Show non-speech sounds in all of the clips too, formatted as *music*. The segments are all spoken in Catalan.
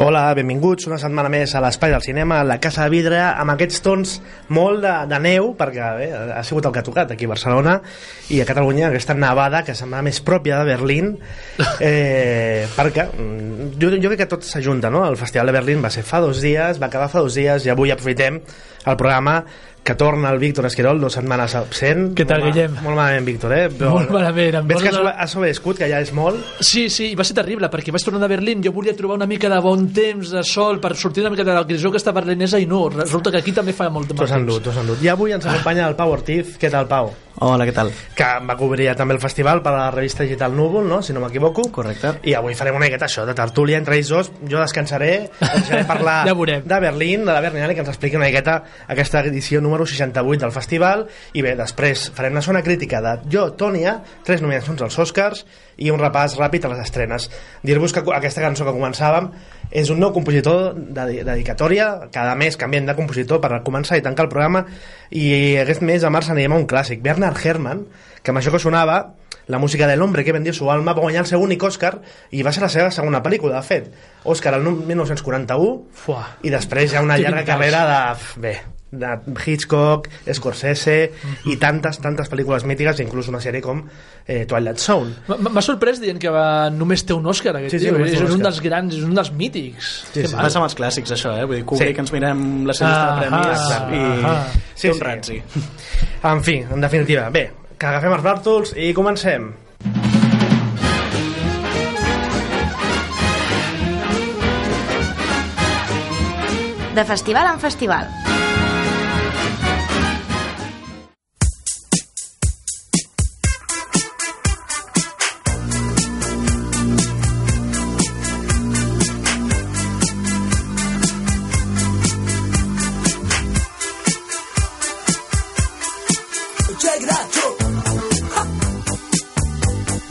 Hola, benvinguts una setmana més a l'Espai del Cinema, a la Casa de Vidre, amb aquests tons molt de, de neu, perquè bé, ha sigut el que ha tocat aquí a Barcelona i a Catalunya, aquesta nevada que sembla més pròpia de Berlín, *laughs* eh, perquè mm, jo, jo crec que tot s'ajunta, no? El Festival de Berlín va ser fa dos dies, va acabar fa dos dies, i avui aprofitem el programa que torna el Víctor Esquirol, dues setmanes absent. Què tal, Molt Guillem? Molt malament, Víctor, eh? Molt malament, em Ves que has, has sobreviscut, que ja és molt. Sí, sí, i va ser terrible, perquè vaig tornar de Berlín, jo volia trobar una mica de bon temps, de sol, per sortir una mica de la grisó aquesta berlinesa, i no, resulta que aquí també fa molt de T'ho mal has endut, temps. t'ho has endut. I avui ens acompanya el Pau Ortiz. Què tal, Pau? Hola, què tal? que va cobrir ja també el festival per a la revista digital Núvol, no? si no m'equivoco. Correcte. I avui farem una miqueta això, de tertúlia entre ells dos. Jo descansaré, deixaré parlar *laughs* Ja veurem. de Berlín, de la Berlinale, que ens expliqui una miqueta aquesta edició número 68 del festival. I bé, després farem una zona crítica de Jo, Tònia, tres nominacions als Oscars i un repàs ràpid a les estrenes. Dir-vos que aquesta cançó que començàvem és un nou compositor de dedicatòria, cada mes canviem de compositor per començar i tancar el programa. I aquest mes de març anirem a un clàssic, Bernard Herrmann, que amb això que sonava la música de l'hombre que vendió su alma va guanyar el seu únic Òscar i va ser la seva segona pel·lícula, de fet. Òscar el 1941 Fuà. i després hi ha una llarga carrera de, bé, de Hitchcock, Scorsese i tantes, tantes pel·lícules mítiques inclús una sèrie com eh, Twilight Zone M'ha sorprès dient que va, només té un Òscar, aquest Sí, sí, tio. té és un dels grans, és un dels mítics. Sí, sí. Passa amb els clàssics, això, eh? Vull dir, Kubrick, Sí. que ens mirem la seva llista de premis Ahà, i ahà. Sí, té un sí. ranci. en fi, en definitiva, bé que agafem els bàrtols i comencem De festival en festival.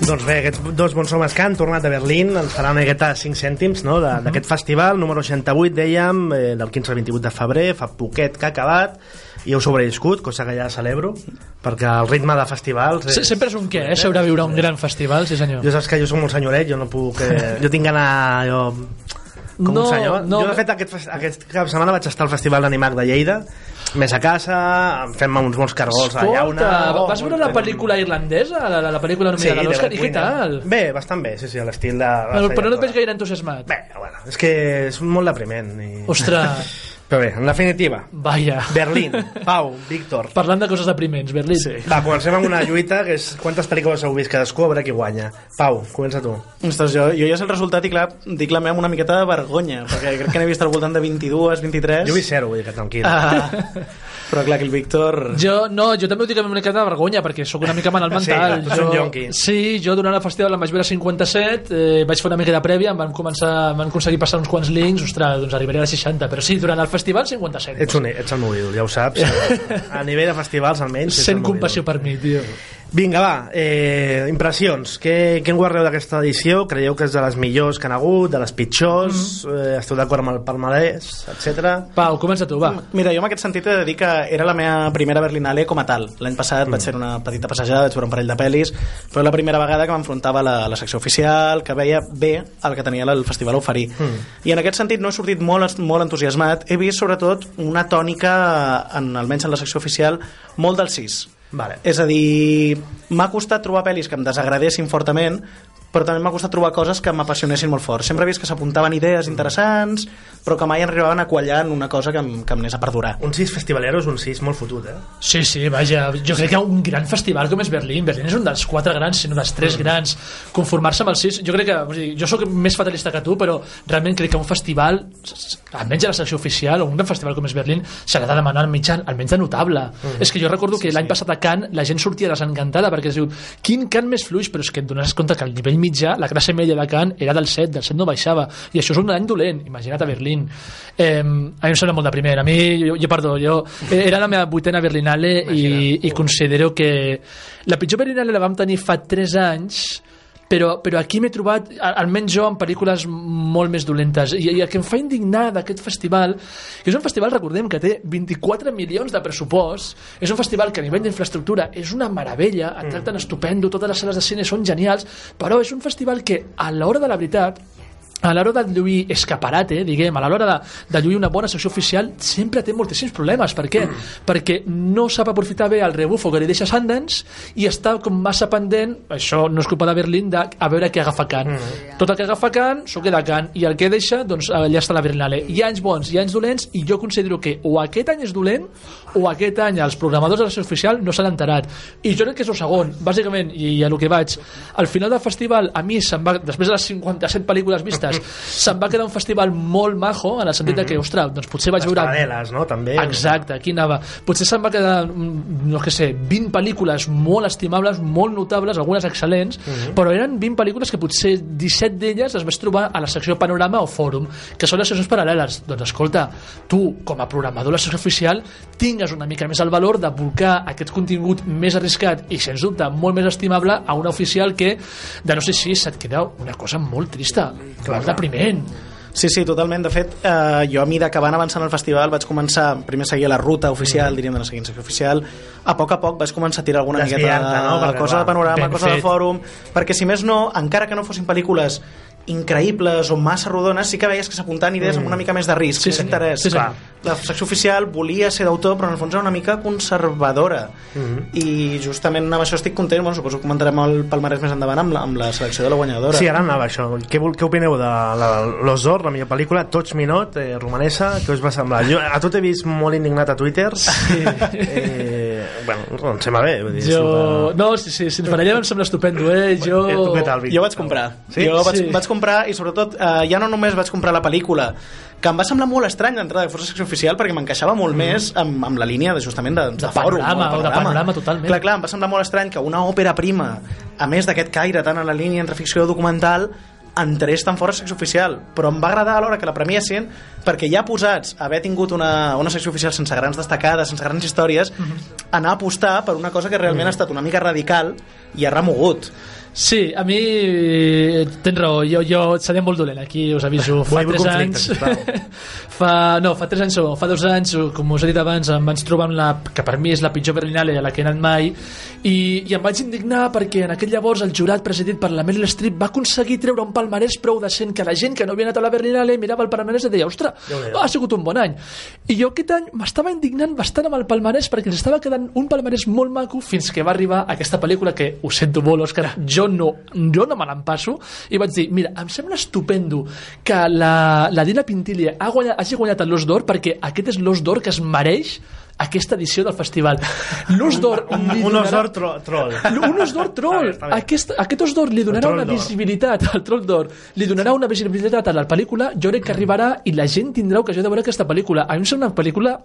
Doncs bé, aquests dos bons homes que han tornat a Berlín ens farà una miqueta 5 cèntims no, de- d'aquest festival, número 68, dèiem, eh, del 15 al 28 de febrer, fa poquet que ha acabat, i heu sobreviscut, cosa que ja celebro, perquè el ritme de festivals... Se- Sempre és un què, eh? Sobreviure a un gran festival, sí senyor. Jo saps que jo soc molt senyoret, jo no puc... Eh, *laughs* jo tinc gana... Jo, com No, un senyor. no. jo, de fet, aquest, aquest cap setmana vaig estar al Festival d'Animac de Lleida, més a casa, fem uns bons cargols a Escolta, llauna... va- vas veure la pel·lícula irlandesa, la, la, la pel·lícula nominada a l'Òscar, i què tal? Bé, bastant bé, sí, sí, a l'estil de... Però, però no et veig gaire entusiasmat. Bé, bueno, és que és molt depriment. I... Ostres, *laughs* Però bé, en definitiva, vaja. Berlín, Pau, Víctor... Parlant de coses depriments, Berlín. Sí. Va, comencem amb una lluita, que és quantes pel·lícules heu vist cadascú, a veure qui guanya. Pau, comença tu. Ostres, jo, jo ja sé el resultat i clar, dic la meva amb una miqueta de vergonya, perquè crec que n'he vist al voltant de 22, 23. Jo he vist zero, vull dir que tranquil. Ah, però clar, que el Víctor... Jo, no, jo també ho dic amb una mica de vergonya, perquè sóc una mica *laughs* malalt Sí, mental. tu ets un yonqui. Sí, jo durant el festival em vaig veure 57, eh, vaig fer una mica de prèvia, em van, començar, em van aconseguir passar uns quants links, ostres, doncs arribaré a les 60, però sí, durant el festival 57. Ets, un, ets el meu ídol, ja ho saps. *laughs* A nivell de festivals, almenys. Sent compassió per mi, tio. Vinga, va, eh, impressions. Què, què en guardeu d'aquesta edició? Creieu que és de les millors que han hagut, de les pitjors? Mm -hmm. eh, esteu d'acord amb el palmarès, etc. Pau, comença tu, va. Mira, jo en aquest sentit he de dir que era la meva primera Berlinale com a tal. L'any passat mm. vaig fer una petita passejada, vaig veure un parell de pel·lis, però la primera vegada que m'enfrontava a la, la secció oficial, que veia bé el que tenia el festival a oferir. Mm. I en aquest sentit no he sortit molt, molt entusiasmat. He vist sobretot una tònica, en, almenys en la secció oficial, molt del 6 Vale. és a dir, m'ha costat trobar pel·lis que em desagradessin fortament, però també m'ha costat trobar coses que m'apassionessin molt fort. Sempre he vist que s'apuntaven idees interessants, però que mai arribaven a quallar en una cosa que em, que em anés a perdurar. Un 6 festivalero és un 6 molt fotut, eh? Sí, sí, vaja, jo crec que un gran festival com és Berlín. Berlín és un dels quatre grans, sinó dels tres mm. grans. Conformar-se amb el 6, jo crec que... O sigui, jo sóc més fatalista que tu, però realment crec que un festival, almenys a la secció oficial, o un gran festival com és Berlín, s'ha de demanar almenys, almenys de notable. Mm. És que jo recordo que l'any passat a Cannes la gent sortia desencantada perquè es diu, quin Cannes més fluix, però és que et dones compte que el nivell mitjà, la classe media de Cannes era del 7, del 7 no baixava, i això és un any dolent, imagina't a Berlín. Eh, a mi em sembla molt de primer, a mi, jo, jo perdó, jo, eh, era la meva vuitena Berlinale i, i considero que la pitjor Berlinale la vam tenir fa 3 anys, però, però aquí m'he trobat, almenys jo, en pel·lícules molt més dolentes. I, I el que em fa indignar d'aquest festival, que és un festival, recordem, que té 24 milions de pressupost, és un festival que a nivell d'infraestructura és una meravella, et tracten estupendo, totes les sales de cine són genials, però és un festival que, a l'hora de la veritat, a l'hora de lluir escaparate, diguem, a l'hora de, de lluir una bona secció oficial, sempre té moltíssims problemes. Per què? Perquè no sap aprofitar bé el rebufo que li deixa Sundance i està com massa pendent, això no és culpa de Berlín, de, a veure què agafa Can. Tot el que agafa Can, s'ho queda Can, i el que deixa, doncs allà està la Berlinale. Hi ha anys bons, hi ha anys dolents, i jo considero que o aquest any és dolent, o aquest any els programadors de la secció oficial no s'han enterat. I jo crec que és el segon, bàsicament, i a lo que vaig, al final del festival, a mi se'm va, després de les 57 pel·lícules vistes, se'm va quedar un festival molt majo, en el sentit de que, ostres, doncs potser vaig Les veure... paral·leles, no? També. Exacte, aquí anava. Potser se'm va quedar, mm, no què sé, 20 pel·lícules molt estimables, molt notables, algunes excel·lents, però eren 20 pel·lícules que potser 17 d'elles les vaig trobar a la secció Panorama o Fòrum, que són les seccions paral·leles. Doncs escolta, tu, com a programador de la secció oficial, tingues una mica més el valor de volcar aquest contingut més arriscat i, sens dubte, molt més estimable a una oficial que, de no sé si se't queda una cosa molt trista, molt depriment. Sí, sí, totalment. De fet, eh, jo a mida que van avançant al festival vaig començar primer seguir la ruta oficial, diríem, de la seguint secció oficial. A poc a poc vaig començar a tirar alguna miqueta de, no? Perquè, cosa clar, de panorama, cosa de fet. fòrum, perquè si més no, encara que no fossin pel·lícules increïbles o massa rodones, sí que veies que s'apuntaven idees amb una mica més de risc, Sí, més interès. Sí. Clar. La secció oficial volia ser d'autor, però en el fons era una mica conservadora. I justament amb això estic content, bueno, suposo que comentarem el palmarès més endavant amb la, amb la selecció de la guanyadora. Sí, ara anava això. Què, què opineu de la- l'Osor, la millor pel·lícula, Touch Me Not, eh, romanesa? Què us va semblar? Jo a tu t'he vist molt indignat a Twitter. Sí. Eh, bueno, no em sembla bé. Vull dir, Jo... No, sí, sí, si ens barallem em sembla estupendo, eh? Jo... Eh, tu què tal, Vic? Jo vaig comprar. Sí? Jo vaig, Sí. vaig comprar i sobretot eh, ja no només vaig comprar la pel·lícula, que em va semblar molt estrany d'entrada de Força Secció Oficial perquè m'encaixava molt més amb, amb la línia de, justament de, de, De fòrum, panorama, no? o de panorama, totalment. Clar, clar, em va semblar molt estrany que una òpera prima, a més d'aquest caire tant a la línia entre ficció i documental, entrés tan fora secció oficial però em va agradar a l'hora que la premiessin perquè ja posats a haver tingut una, una secció oficial sense grans destacades, sense grans històries anar a apostar per una cosa que realment ha estat una mica radical i ha remogut Sí, a mi eh, tens raó, jo, jo seré molt dolent aquí, us aviso, fa Vull 3 conflicte, anys *laughs* fa, no, fa 3 anys o fa 2 anys com us he dit abans, em vaig trobar amb la, que per mi és la pitjor Berlinale a la que he anat mai i, i em vaig indignar perquè en aquell llavors el jurat presidit per la Meryl Streep va aconseguir treure un palmarès prou decent que la gent que no havia anat a la Berlinale mirava el palmarès i deia, ostres, ha sigut un bon any. I jo aquest any m'estava indignant bastant amb el palmarès perquè ens estava quedant un palmarès molt maco fins que va arribar aquesta pel·lícula que ho sento molt, Òscar, jo no, jo no me l'empasso i vaig dir, mira, em sembla estupendo que la, la Dina Pintilia ha guanyat, hagi guanyat l'Os d'Or perquè aquest és l'Os d'Or que es mereix aquesta edició del festival. L'Os d'Or Un, *laughs* li un donarà- Osor tro troll. un os d'or troll. Està bé, està bé. Aquest, aquest os d'or li donarà una d'or. visibilitat al troll d'or, li donarà una visibilitat a la pel·lícula, jo crec que arribarà i la gent tindrà ocasió de veure aquesta pel·lícula. A mi em sembla una pel·lícula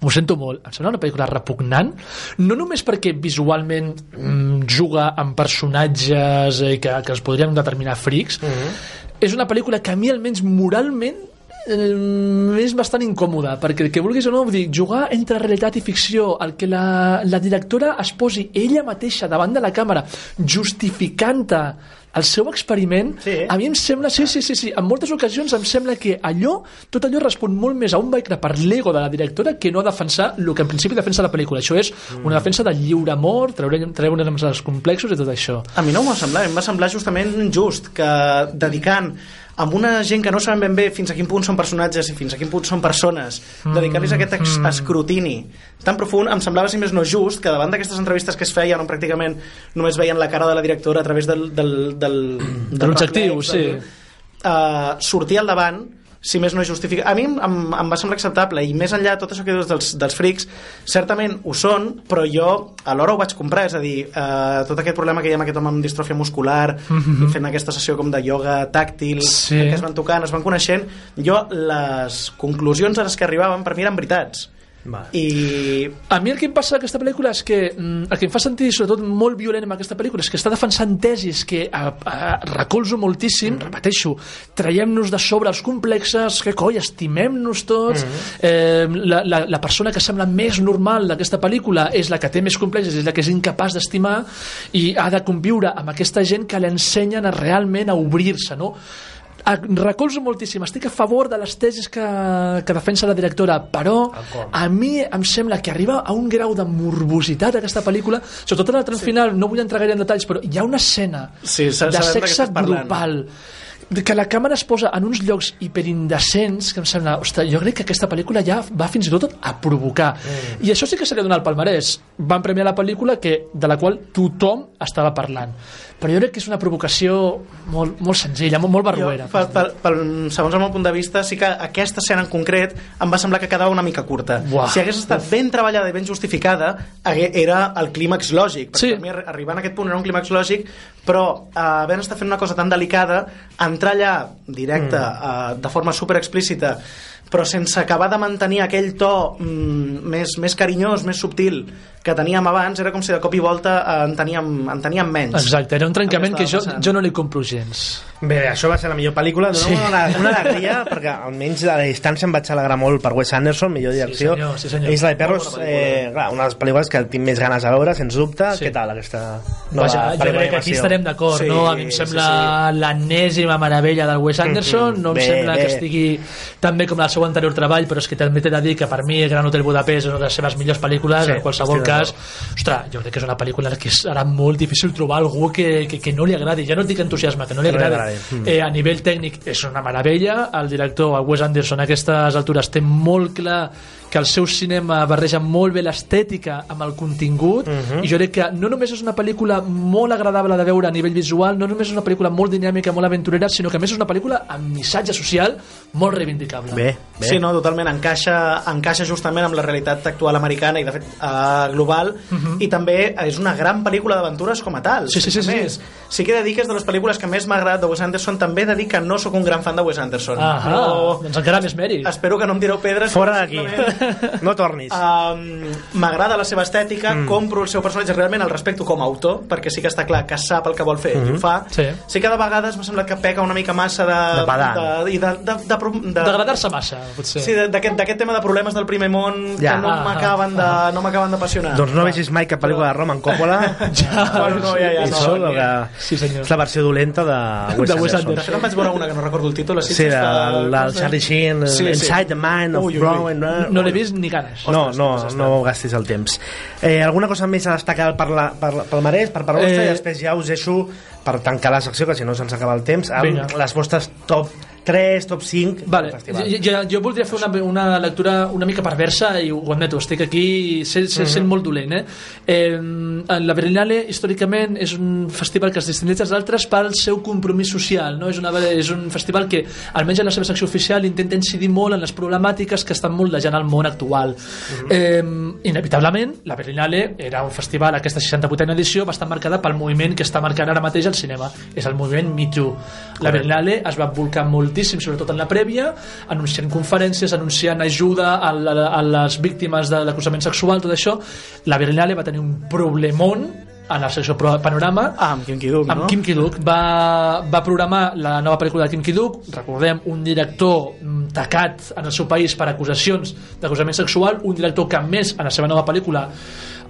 ho sento molt, em sembla una pel·lícula repugnant no només perquè visualment mm, juga amb personatges eh, que, que es podrien determinar frics Mhm. és una pel·lícula que a mi almenys moralment és bastant incòmoda, perquè el que vulguis o no, vull dir, jugar entre realitat i ficció, el que la, la directora es posi ella mateixa davant de la càmera justificant-te el seu experiment, Sí. a mi em sembla, sí, sí, sí, sí, en moltes ocasions em sembla que allò, tot allò respon molt més a un vehicle per l'ego de la directora que no a defensar el que en principi defensa la pel·lícula. Això és una defensa del lliure amor, treure, treure'ns els complexos i tot això. A mi no m'ho va semblar, em va semblar justament just que dedicant amb una gent que no sabem ben bé fins a quin punt són personatges i fins a quin punt són persones, dedicar-los aquest ex escrutini tan profund, em semblava, si més no just, que davant d'aquestes entrevistes que es feien on pràcticament només veien la cara de la directora a través del, del, del, De l'objectiu, sí. del- uh, sortir al davant si més no justifica... A mi em, em, em va semblar acceptable i més enllà tot això que dius dels, dels frics certament ho són, però jo alhora ho vaig comprar, és a dir eh, tot aquest problema que hi ha amb aquest home amb distròfia muscular i fent aquesta sessió com de ioga tàctil Sí. que es van tocant, es van coneixent jo les conclusions a les que arribaven per mi eren veritats Vale. i A mi el que em passa d'aquesta pel·lícula és que mm, el que em fa sentir sobretot molt violent amb aquesta pel·lícula és que està defensant tesis que a, a, recolzo moltíssim, mm. repeteixo traiem-nos de sobre els complexes que coi, estimem-nos tots mm. eh, la, la, la persona que sembla més normal d'aquesta pel·lícula és la que té més complexes, és la que és incapaç d'estimar i ha de conviure amb aquesta gent que l'ensenyen a realment a obrir-se no? A- recolzo moltíssim, estic a favor de les tesis que, que defensa la directora però a mi em sembla que arriba a un grau de morbositat aquesta pel·lícula sobretot en el tram final, no vull entrar gaire en detalls però hi ha una escena Sí, de sexe estàs parlant. Que la càmera es posa en uns llocs hiperindecents que em sembla, ostres, jo crec que aquesta pel·lícula ja va fins i tot a provocar Mm. i això sí que se li ha donat el palmarès van premiar la pel·lícula que, de la qual tothom estava parlant però jo crec que és una provocació molt, molt senzilla, molt, molt barruera Jo, pel, pel, pel, segons el meu punt de vista, sí que aquesta escena en concret em va semblar que quedava una mica curta. Buah. Si hagués estat ben treballada i ben justificada, era el clímax lògic. Perquè Sí. per mi arri- arribant a aquest punt era un clímax lògic, però eh, havent estat fent una cosa tan delicada, entrar allà directe, mm. eh, de forma super explícita, però sense acabar de mantenir aquell to mm, més, més carinyós, més subtil que teníem abans, era com si de cop i volta eh, en, teníem, en teníem menys. Exacte, era un trencament El que que jo, passant. jo no li compro gens. Bé, això va ser la millor pel·lícula. Dóna Sí. una, una alegria, *laughs* perquè almenys a la distància em vaig alegrar molt per Wes Anderson, millor direcció. senyor, sí, senyor. Isla de Perros, eh, clar, una de les pel·lícules que tinc més ganes de veure, sens dubte. Sí. Què tal, aquesta No, Vaja, jo crec que aquí estarem d'acord, Sí, no? A mi em sí, sembla l'enèsima meravella del Wes Anderson, no em Bé, sembla bé. que estigui tan bé com el seu anterior treball, però és que també t'he de dir que per mi Gran Hotel Budapest és una de les seves millors pel·lícules, Sí, en qualsevol cas, ostres, jo crec que és una pel·lícula que serà molt difícil trobar algú que, que, que no li agradi, ja no et dic entusiasme, que no li Que no li agradi. agradi. Mm. Eh, a nivell tècnic és una meravella, el director, el Wes Anderson, a aquestes altures té molt clar que el seu cinema barreja molt bé l'estètica amb el contingut Mhm. i jo crec que no només és una pel·lícula molt agradable de veure a nivell visual, no només és una pel·lícula molt dinàmica, molt aventurera, sinó que a més és una pel·lícula amb missatge social molt reivindicable. Bé, bé. Sí, no, totalment. Encaixa, encaixa justament amb la realitat actual americana i, de fet, uh, global. I també és una gran pel·lícula d'aventures com a tal. Mhm. Sí, sí, sí, sí. Més, sí que he de dir que és de les pel·lícules que més m'ha agradat de Wes Anderson. També he de dir que no sóc un gran fan de Wes Anderson. Ah, Però doncs encara més mèrit. espero que no em tireu pedres. Fora d'aquí. No tornis. Um, M'agrada la seva estètica, mm. compro el seu personatge, realment el respecto com a autor, perquè sí que està clar que sap el que vol fer mm -hmm. i ho fa. Sí. sí que de vegades m'ha semblat que peca una mica massa de... De pedant. de, i de, de, de, de, de, D'agradar-se massa, potser. Sí, d'aquest d'aquest tema de problemes del primer món Ja. que no Ah, m'acaben de, no m'acaben d'apassionar. Doncs no vegis mai cap pel·lícula de Roman Coppola. *laughs* Ja, Bueno, no, ja, ja, I no, sol, no, que Sí, senyor. és la versió dolenta de Wes De Wes Anderson. De fet, em vaig veure una que no recordo el títol. Sí, del, del Charlie Sheen, Sí, sí. Inside the Mind of. Brown. No l'he vist ni ganes. No, no, no gastis el temps. Eh, alguna cosa més a destacar per la, per, pel Marès, per part vostra, Eh, i després ja us deixo per tancar la secció, que si no se'ns acaba el temps, amb Vinga. les vostres top 3, top 5 Vale, del festival. jo, jo, jo voldria fer una, una lectura una mica perversa i ho admeto, estic aquí sent, sent, sent molt dolent eh? Eh, la Berlinale històricament és un festival que es distingeix dels altres pel seu compromís social no? és, una, és un festival que almenys en la seva secció oficial intenta incidir molt en les problemàtiques que estan moldejant el món actual eh, inevitablement la Berlinale era un festival aquesta 68a edició va estar marcada pel moviment que està marcant ara mateix el cinema. És el moviment Me Too. La Berlinale es va volcar moltíssim sobretot en la prèvia anunciant conferències, anunciant ajuda a, la, a les víctimes de l'acusament sexual tot això, la Berlinale va tenir un problemón en la secció Panorama Ah, amb Kim Ki-duk, amb no? Kim Ki-duk va, va programar la nova pel·lícula de Kim Ki-duk recordem, un director mm, tacat en el seu país per acusacions d'acusament sexual, un director que a més en la seva nova pel·lícula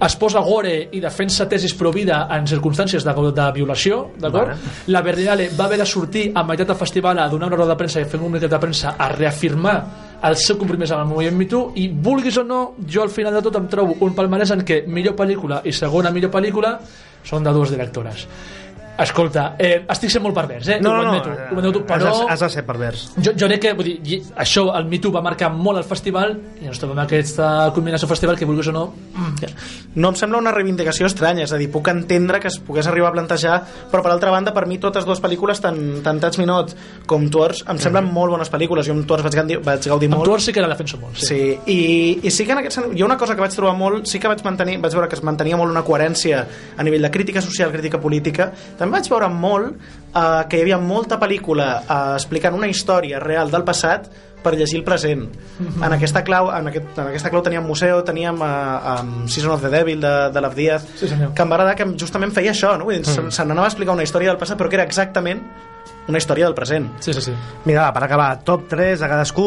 es posa gore i defensa tesis pro vida en circumstàncies de, de violació d'acord? La Berlinale va haver de sortir a meitat del festival a donar una roda de premsa i fer un comunicat de premsa a reafirmar el seu compromís amb el moviment Me Too i vulguis o no, jo al final de tot em trobo un palmarès en què millor pel·lícula i segona millor pel·lícula són de dues directores escolta, eh, estic sent molt pervers eh? No, no, no, admeto, ho admeto, però has, has de ser pervers. jo, jo crec que vull dir, això, el Me Too va marcar molt el festival i ens trobem aquesta culminació festival que vulguis o no No em sembla una reivindicació estranya, és a dir, puc entendre que es pogués arribar a plantejar, però per altra banda, per mi totes dues pel·lícules, tant, tant Touch Me Not com Tours, em semblen molt bones pel·lícules. Jo amb Tours vaig gaudir, vaig gaudir amb molt. Tours sí que la defenso molt sí. Sí, i, i sí que en aquest sentit, hi ha una cosa que vaig trobar molt, sí que vaig mantenir, vaig veure que es mantenia molt una coherència a nivell de crítica social, crítica política, també vaig veure molt eh, que hi havia molta pel·lícula eh, explicant una història real del passat per llegir el present. En aquesta clau, en, aquest, en aquesta clau teníem Museu, teníem uh, um, Season of the Devil de, de Love Díaz, Sí, senyor. que em va agradar que justament feia això, no? Vull dir, mm. se n'anava a explicar una història del passat, però que era exactament una història del present. sí, sí, sí. Mira, va, per acabar, top 3 a cadascú,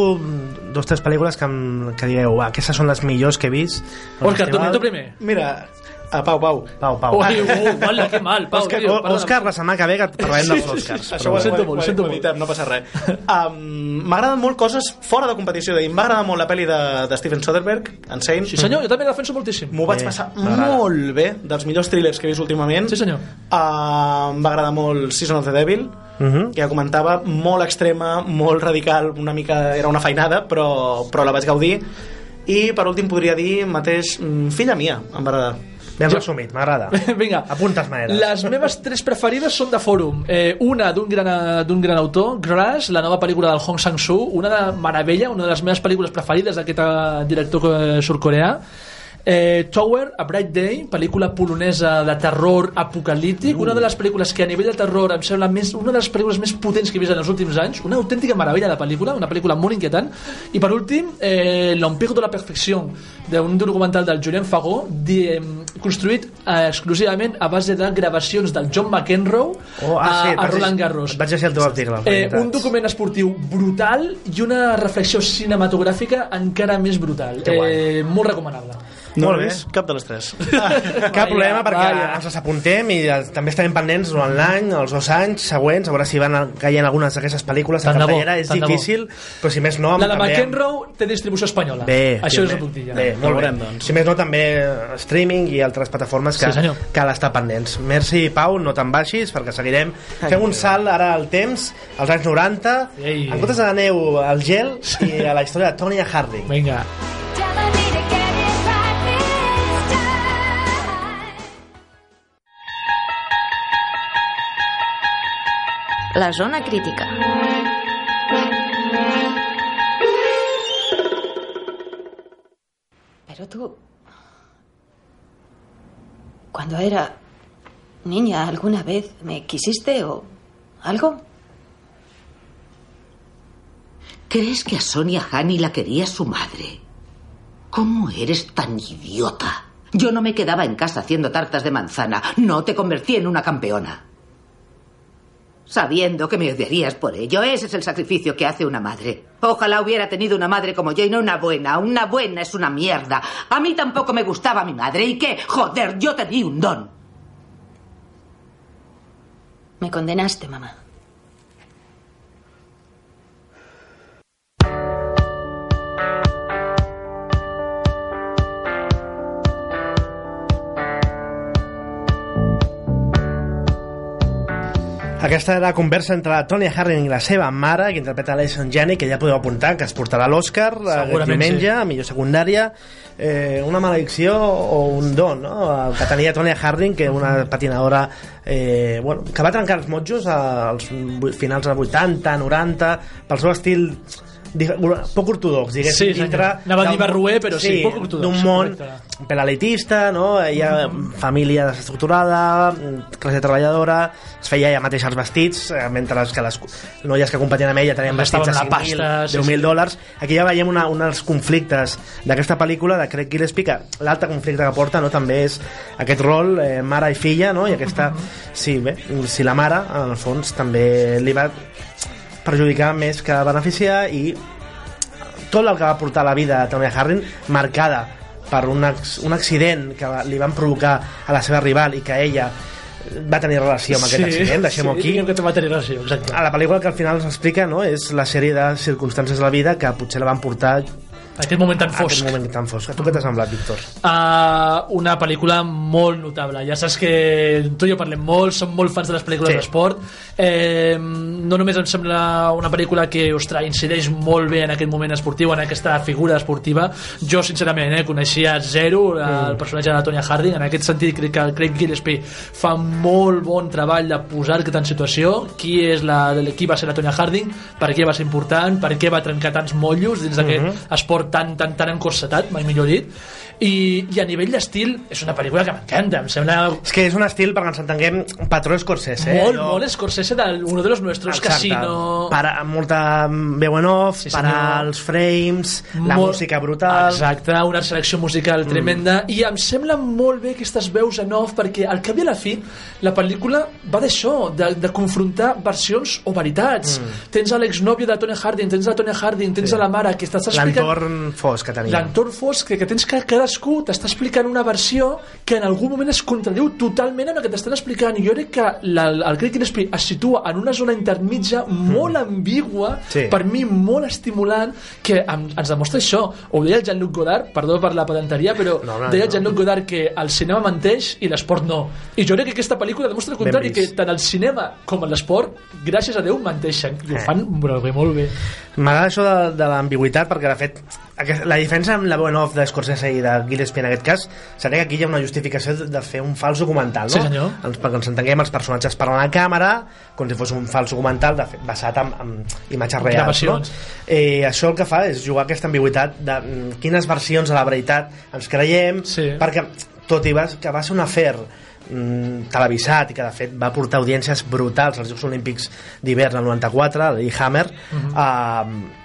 dos tres pel·lícules que, em, que dieu, va, aquestes són les millors que he vist. Òscar, festival. tu primer Mira, a Pau, Pau. Pau, Pau. Ui, uh, vale, que mal, Pau, Òscar, tio. Òscar, la setmana que ve que parlarem dels Oscars. Això ho sento molt, ho- sento molt. no passa res. Um, M'ha agradat molt coses fora de competició. És a dir, M'ha agradat molt la pel·li de, de Steven Soderbergh, Insane. Sí, senyor, jo també la defenso moltíssim. M'ho vaig passar m'agrada. molt bé, dels millors thrillers que he vist últimament. Sí, senyor. Uh, em va agradar molt Season of the Devil, Mhm. que ja comentava, molt extrema, molt radical, una mica era una feinada, però, però la vaig gaudir. I per últim podria dir mateix mm, Filla mia, em va agradar. Ben Jo- resumit, m'agrada. *laughs* Vinga, Apuntes maneres. les meves tres preferides són de Fòrum. Eh, una d'un gran, d'un gran autor, Grass, la nova pel·lícula del Hong Sang-soo, una de meravella, una de les meves pel·lícules preferides d'aquest eh, director eh, surcoreà. Eh, Tower, A Bright Day, pel·lícula polonesa de terror apocalíptic, una de les pel·lícules que a nivell de terror em sembla més, una de les pel·lícules més potents que he vist en els últims anys, una autèntica meravella de pel·lícula, una pel·lícula molt inquietant, i per últim, eh, L'Empire de la Perfecció, d'un documental del Julien Fagot, di, eh, construït eh, exclusivament a base de gravacions del John McEnroe Oh, ah, sí, a, a Roland Garros. vaig llegir el teu article, Eh, un document esportiu brutal i una reflexió cinematogràfica encara més brutal. Eh, molt recomanable. No Molt bé. vist cap de les tres. *laughs* Cap problema perquè vaya. ens les apuntem i eh, també estarem pendents durant l'any, els dos anys següents, a veure si van caient algunes d'aquestes pel·lícules a Tant de bo, cartellera, és tant de bo. difícil, però si més no... La de McEnroe té distribució espanyola. Bé, Això bé, és puc dir ja. Bé, molt bé. veurem, doncs. Si més no, també eh, streaming i altres plataformes que Sí, senyor. cal estar pendents. Merci, Pau, no te'n baixis, perquè seguirem. Fem un salt ara al temps, als anys 90, Ei. en comptes de la neu, al gel i a la història de Tonya Harding. Vinga. La zona crítica. Pero tú... Cuando era niña, ¿alguna vez me quisiste o algo? ¿Crees que a Sonia Hani la quería su madre? ¿Cómo eres tan idiota? Yo no me quedaba en casa haciendo tartas de manzana. No te convertí en una campeona. Sabiendo que me odiarías por ello. Ese es el sacrificio que hace una madre. Ojalá hubiera tenido una madre como yo y no una buena. Una buena es una mierda. A mí tampoco me gustaba mi madre. ¿Y qué? Joder, yo tenía un don. Me condenaste, mamá. Aquesta era la conversa entre la Tonya Harding i la seva mare, que interpreta Alison Janney, que ja podeu apuntar, que es portarà l'Oscar eh, diumenge, sí. millor secundària. Eh, una maledicció o un don, no? El que tenia Tonya Harding, que una patinadora eh, bueno, que va trencar els motjos als finals dels 80, 90, pel seu estil poc ortodox, diguéssim, Sí, senyor. dintre... Anava a dir barroer, però sí, poc ortodox, d'un món correcte. pelalitista, no? Ella, família desestructurada, classe treballadora, es feia ella mateixa els vestits, eh, mentre que les noies que competien amb ella tenien vestits de una 5.000, pasta, sí, 10.000 sí. dòlars. Aquí ja veiem una, un dels conflictes d'aquesta pel·lícula de Craig Gillespie, que l'altre conflicte que porta no, també és aquest rol eh, mare i filla, no? i aquesta... Sí, bé, si la mare, en el fons, també li va perjudicar més que beneficiar i tot el que va portar la vida de Tony Harding marcada per un, un accident que li van provocar a la seva rival i que ella va tenir relació amb aquest accident, deixem-ho sí, aquí que te va tenir relació, exacte. a la pel·lícula que al final s'explica no, és la sèrie de circumstàncies de la vida que potser la van portar Aquest moment tan fosc. aquest moment tan fosc. A tu què t'ha semblat, Víctor? Uh, una pel·lícula molt notable. Ja saps que tu i jo parlem molt, som molt fans de les pel·lícules Sí. d'esport. Eh, no només em sembla una pel·lícula que ostres, incideix molt bé en aquest moment esportiu, en aquesta figura esportiva. Jo, sincerament, eh, coneixia zero el personatge de la Tonya Harding. En aquest sentit, crec que el Craig Gillespie fa molt bon treball de posar-te en situació. Qui és la, qui va ser la Tonya Harding, per què va ser important, per què va trencar tants motllos dins d'aquest esport tan, tan, tan encorsetat, mai millor dit. I, i a nivell d'estil és una pel·lícula que m'encanta em sembla És que és un estil, perquè ens entenguem, patró Scorsese. Eh? molt, Allò- molt Scorsese del uno de los nuestros Exacte. Casino Para, amb molta veu en off, Sí, senyor. para els frames, la Molt- música brutal... Exacte, una selecció musical tremenda i em sembla molt bé aquestes veus en off perquè al cap i a la fi la pel·lícula va d'això, de, de confrontar versions o veritats. Tens a l'exnòvio de Tony Harding, tens a Tony Harding, tens Sí. a la mare que t'està explicant L'entorn fosc que tenia. l'entorn fosc que, que tens que cadascú t'està explicant una versió que en algun moment es contradiu totalment amb el que t'estan explicant. I jo crec que la, el Craig Gillespie es situa en una zona intermitja molt ambigua Sí. per mi molt estimulant que em, ens demostra això. Ho deia el Jean-Luc Godard, perdó per la pedanteria però No, no, deia el no. Jean-Luc Godard que el cinema menteix i l'esport no. I jo crec que aquesta pel·lícula demostra el contrari que tant el cinema com l'esport gràcies a Déu menteixen. I ho Eh. fan molt bé, molt bé. M'agrada això de, de l'ambigüitat perquè de fet la diferència amb la veu en off de Scorsese i de Gillespie en aquest cas seria que aquí hi ha una justificació de, fer un fals documental no? Sí, senyor. Ens, perquè ens entenguem els personatges parlant a càmera com si fos un fals documental de basat en, en imatges reals no? Gravacions. eh, això el que fa és jugar aquesta ambigüitat de mm, quines versions de la veritat ens creiem Sí. perquè tot i va, que va ser un afer mm, televisat i que de fet va portar audiències brutals als Jocs Olímpics d'hivern al 94 el Hammer uh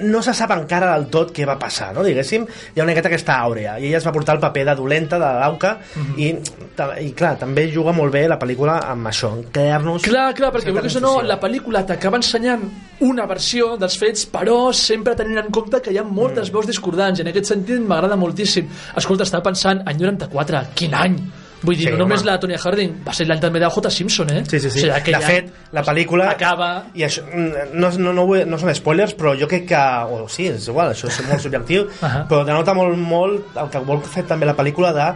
no se sap encara del tot què va passar, no? diguéssim, hi ha una miqueta aquesta àurea i ella es va portar el paper de dolenta de l'auca i, ta- i clar, també juga molt bé la pel·lícula amb això, en crear-nos Clar, clar, perquè vulguis o no, la pel·lícula t'acaba ensenyant una versió dels fets, però sempre tenint en compte que hi ha moltes Mm. veus discordants, i en aquest sentit m'agrada moltíssim. Escolta, estava pensant, any 94, quin any? Vull dir, Sí, no només home. la Tonya Harding, va ser l'any també de J. Simpson, eh? Sí, sí, sí. O sigui, de fet, la pel·lícula... acaba... I això, mm, no, no, no, no són spoilers, però jo crec que... O sí, és igual, això és molt subjectiu, *laughs* Ahà. però denota molt, molt el que vol fer també la pel·lícula de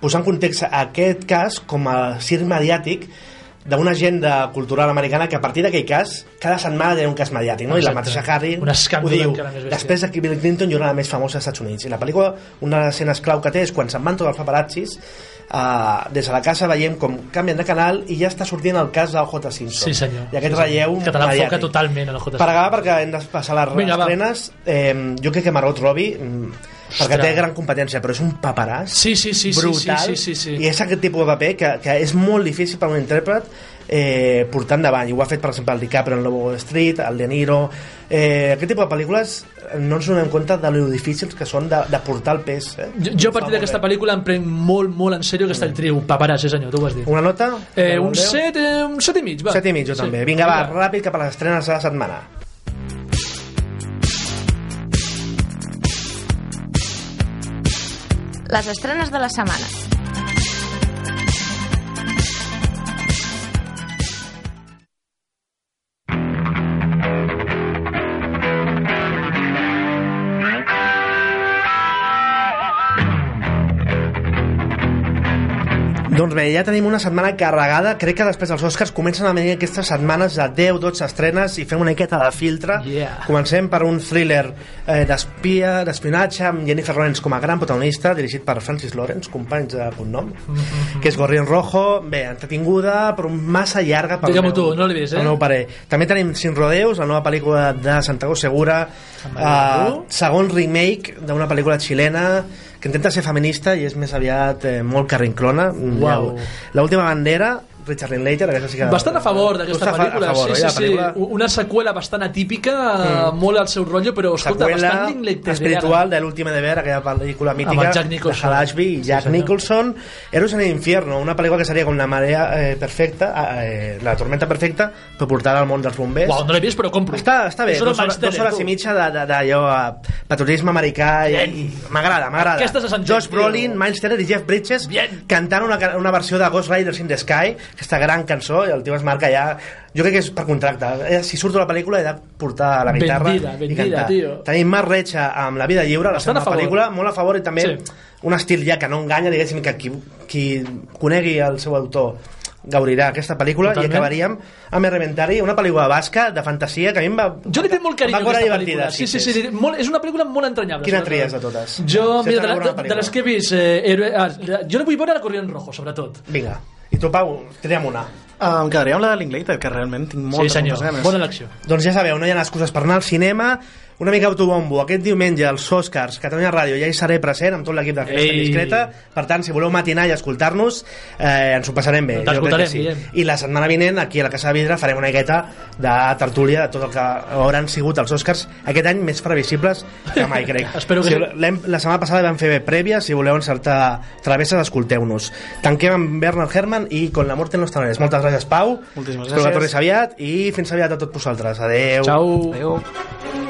posar en context aquest cas com a circ mediàtic d'una agenda cultural americana que a partir d'aquell cas cada setmana tenia un cas mediàtic no? i la Exacte. mateixa Harry ho diu després de Bill Clinton una de les més famoses als Estats Units i la pel·lícula una de les escenes clau que té és quan se'n van tots els paparazzis uh, des de la casa veiem com canvien de canal i ja està sortint el cas del J. Simpson Sí, senyor. i aquest Sí, relleu Que te l'enfoca totalment, el J. per acabar perquè hem de passar les Vinga, estrenes eh, jo crec que Margot Robbie perquè té gran competència però és un paperàs Sí, sí, sí, sí, brutal sí, sí, sí, sí. i és aquest tipus de paper que, que és molt difícil per un intèrpret eh, portar endavant i ho ha fet per exemple el DiCaprio en Lobo Street el De Niro eh, aquest tipus de pel·lícules eh, no ens donem compte de lo difícils que són de, de portar el pes eh? Jo, jo a partir d'aquesta pel·lícula em prenc molt, molt en sèrio aquesta actriu. Paparàs, sí senyor, tu ho has dit. una nota? Eh, un Deu? 7, eh, un 7 i mig, va. set i mig jo també vinga va, ràpid cap a les estrenes de la setmana Les estrenes de la setmana. Doncs bé, ja tenim una setmana carregada. Crec que després dels Oscars comencen a venir aquestes setmanes de 10-12 estrenes i fem una miqueta de filtre. Yeah. Comencem per un thriller eh, d'espia, d'espionatge, amb Jennifer Lawrence com a gran protagonista, dirigit per Francis Lawrence, companys de cognom, Mm-hmm. que és Gorrión Rojo. Bé, entretinguda, però massa llarga. pel Digue-m'ho meu- tu, no l'he vist, eh? meu parer. També tenim Sin Rodeus, la nova pel·lícula de Santiago Segura, eh, segon remake d'una pel·lícula xilena que intenta ser feminista i és més aviat eh, molt carrinclona. Uau. La última bandera, Richard Linklater, aquesta sí que... Bastant a favor d'aquesta pel·lícula. A favor, sí, sí, sí. pel·lícula? Una seqüela bastant atípica, mm. molt al seu rotllo, però escolta, seqüela bastant Linklater. espiritual de l'última de ver, aquella pel·lícula mítica Jack Nicholson. de Hal Ashby i Jack senyor. Nicholson Héroes en el infierno, una pel·lícula que seria com la marea eh, perfecta eh, la tormenta perfecta per portar al món dels bombers Uau, no l'he vist, però compro. està, està bé, dues hores, dues hores i mitja d'allò eh, patriotisme americà i, m'agrada, m'agrada Josh. Brolin, Miles Teller i Jeff Bridges Bien. cantant una, una versió de Ghost Riders in the Sky aquesta gran cançó i el tio es marca ja jo crec que és per contracte Eh, si surto a la pel·lícula he de portar la guitarra Vendida, vendida, i cantar tio. tenim Marc Recha amb La vida lliure la seva pel·lícula, molt a favor i també Sí. un estil ja que no enganya diguéssim que qui, qui conegui el seu autor gaudirà aquesta pel·lícula Totalment. i acabaríem amb Elementary, una pel·lícula basca de fantasia que a mi em va... Jo li tinc molt carinyo aquesta pel·lícula. Sí, sí, sí, sí, molt, és una pel·lícula molt entranyable. Quina tries de totes? Jo, Si mira, de, de de, les que he vist, eh, héroe, ah, jo no vull veure la Corrient Rojo, sobretot. Vinga. I tu, Pau, tria'm una. Uh, em quedaria amb la de Linklater, que realment tinc moltes, sí, senyor, moltes ganes. bona elecció. Doncs ja sabeu, no hi ha excuses per anar al cinema. Una mica autobombo. Aquest diumenge als Oscars, Catalunya Ràdio, ja hi seré present amb tot l'equip de Festa Ei. Discreta. Per tant, si voleu matinar i escoltar-nos, eh, ens ho passarem bé. T'escoltarem, Jo crec que sí. Guillem. I la setmana vinent, aquí a la Casa de Vidre, farem una miqueta de tertúlia de tot el que hauran sigut els Oscars aquest any més previsibles que mai, crec. *laughs* Espero que si, La setmana passada vam fer bé prèvia, si voleu encertar travesses, escolteu-nos. Tanquem amb Bernard Herrmann i Con la muerte en los talones. Moltes gràcies, Pau. Moltíssimes Espero que gràcies. tornis aviat i fins aviat a tots vosaltres. Adeu. Ciao. Adéu.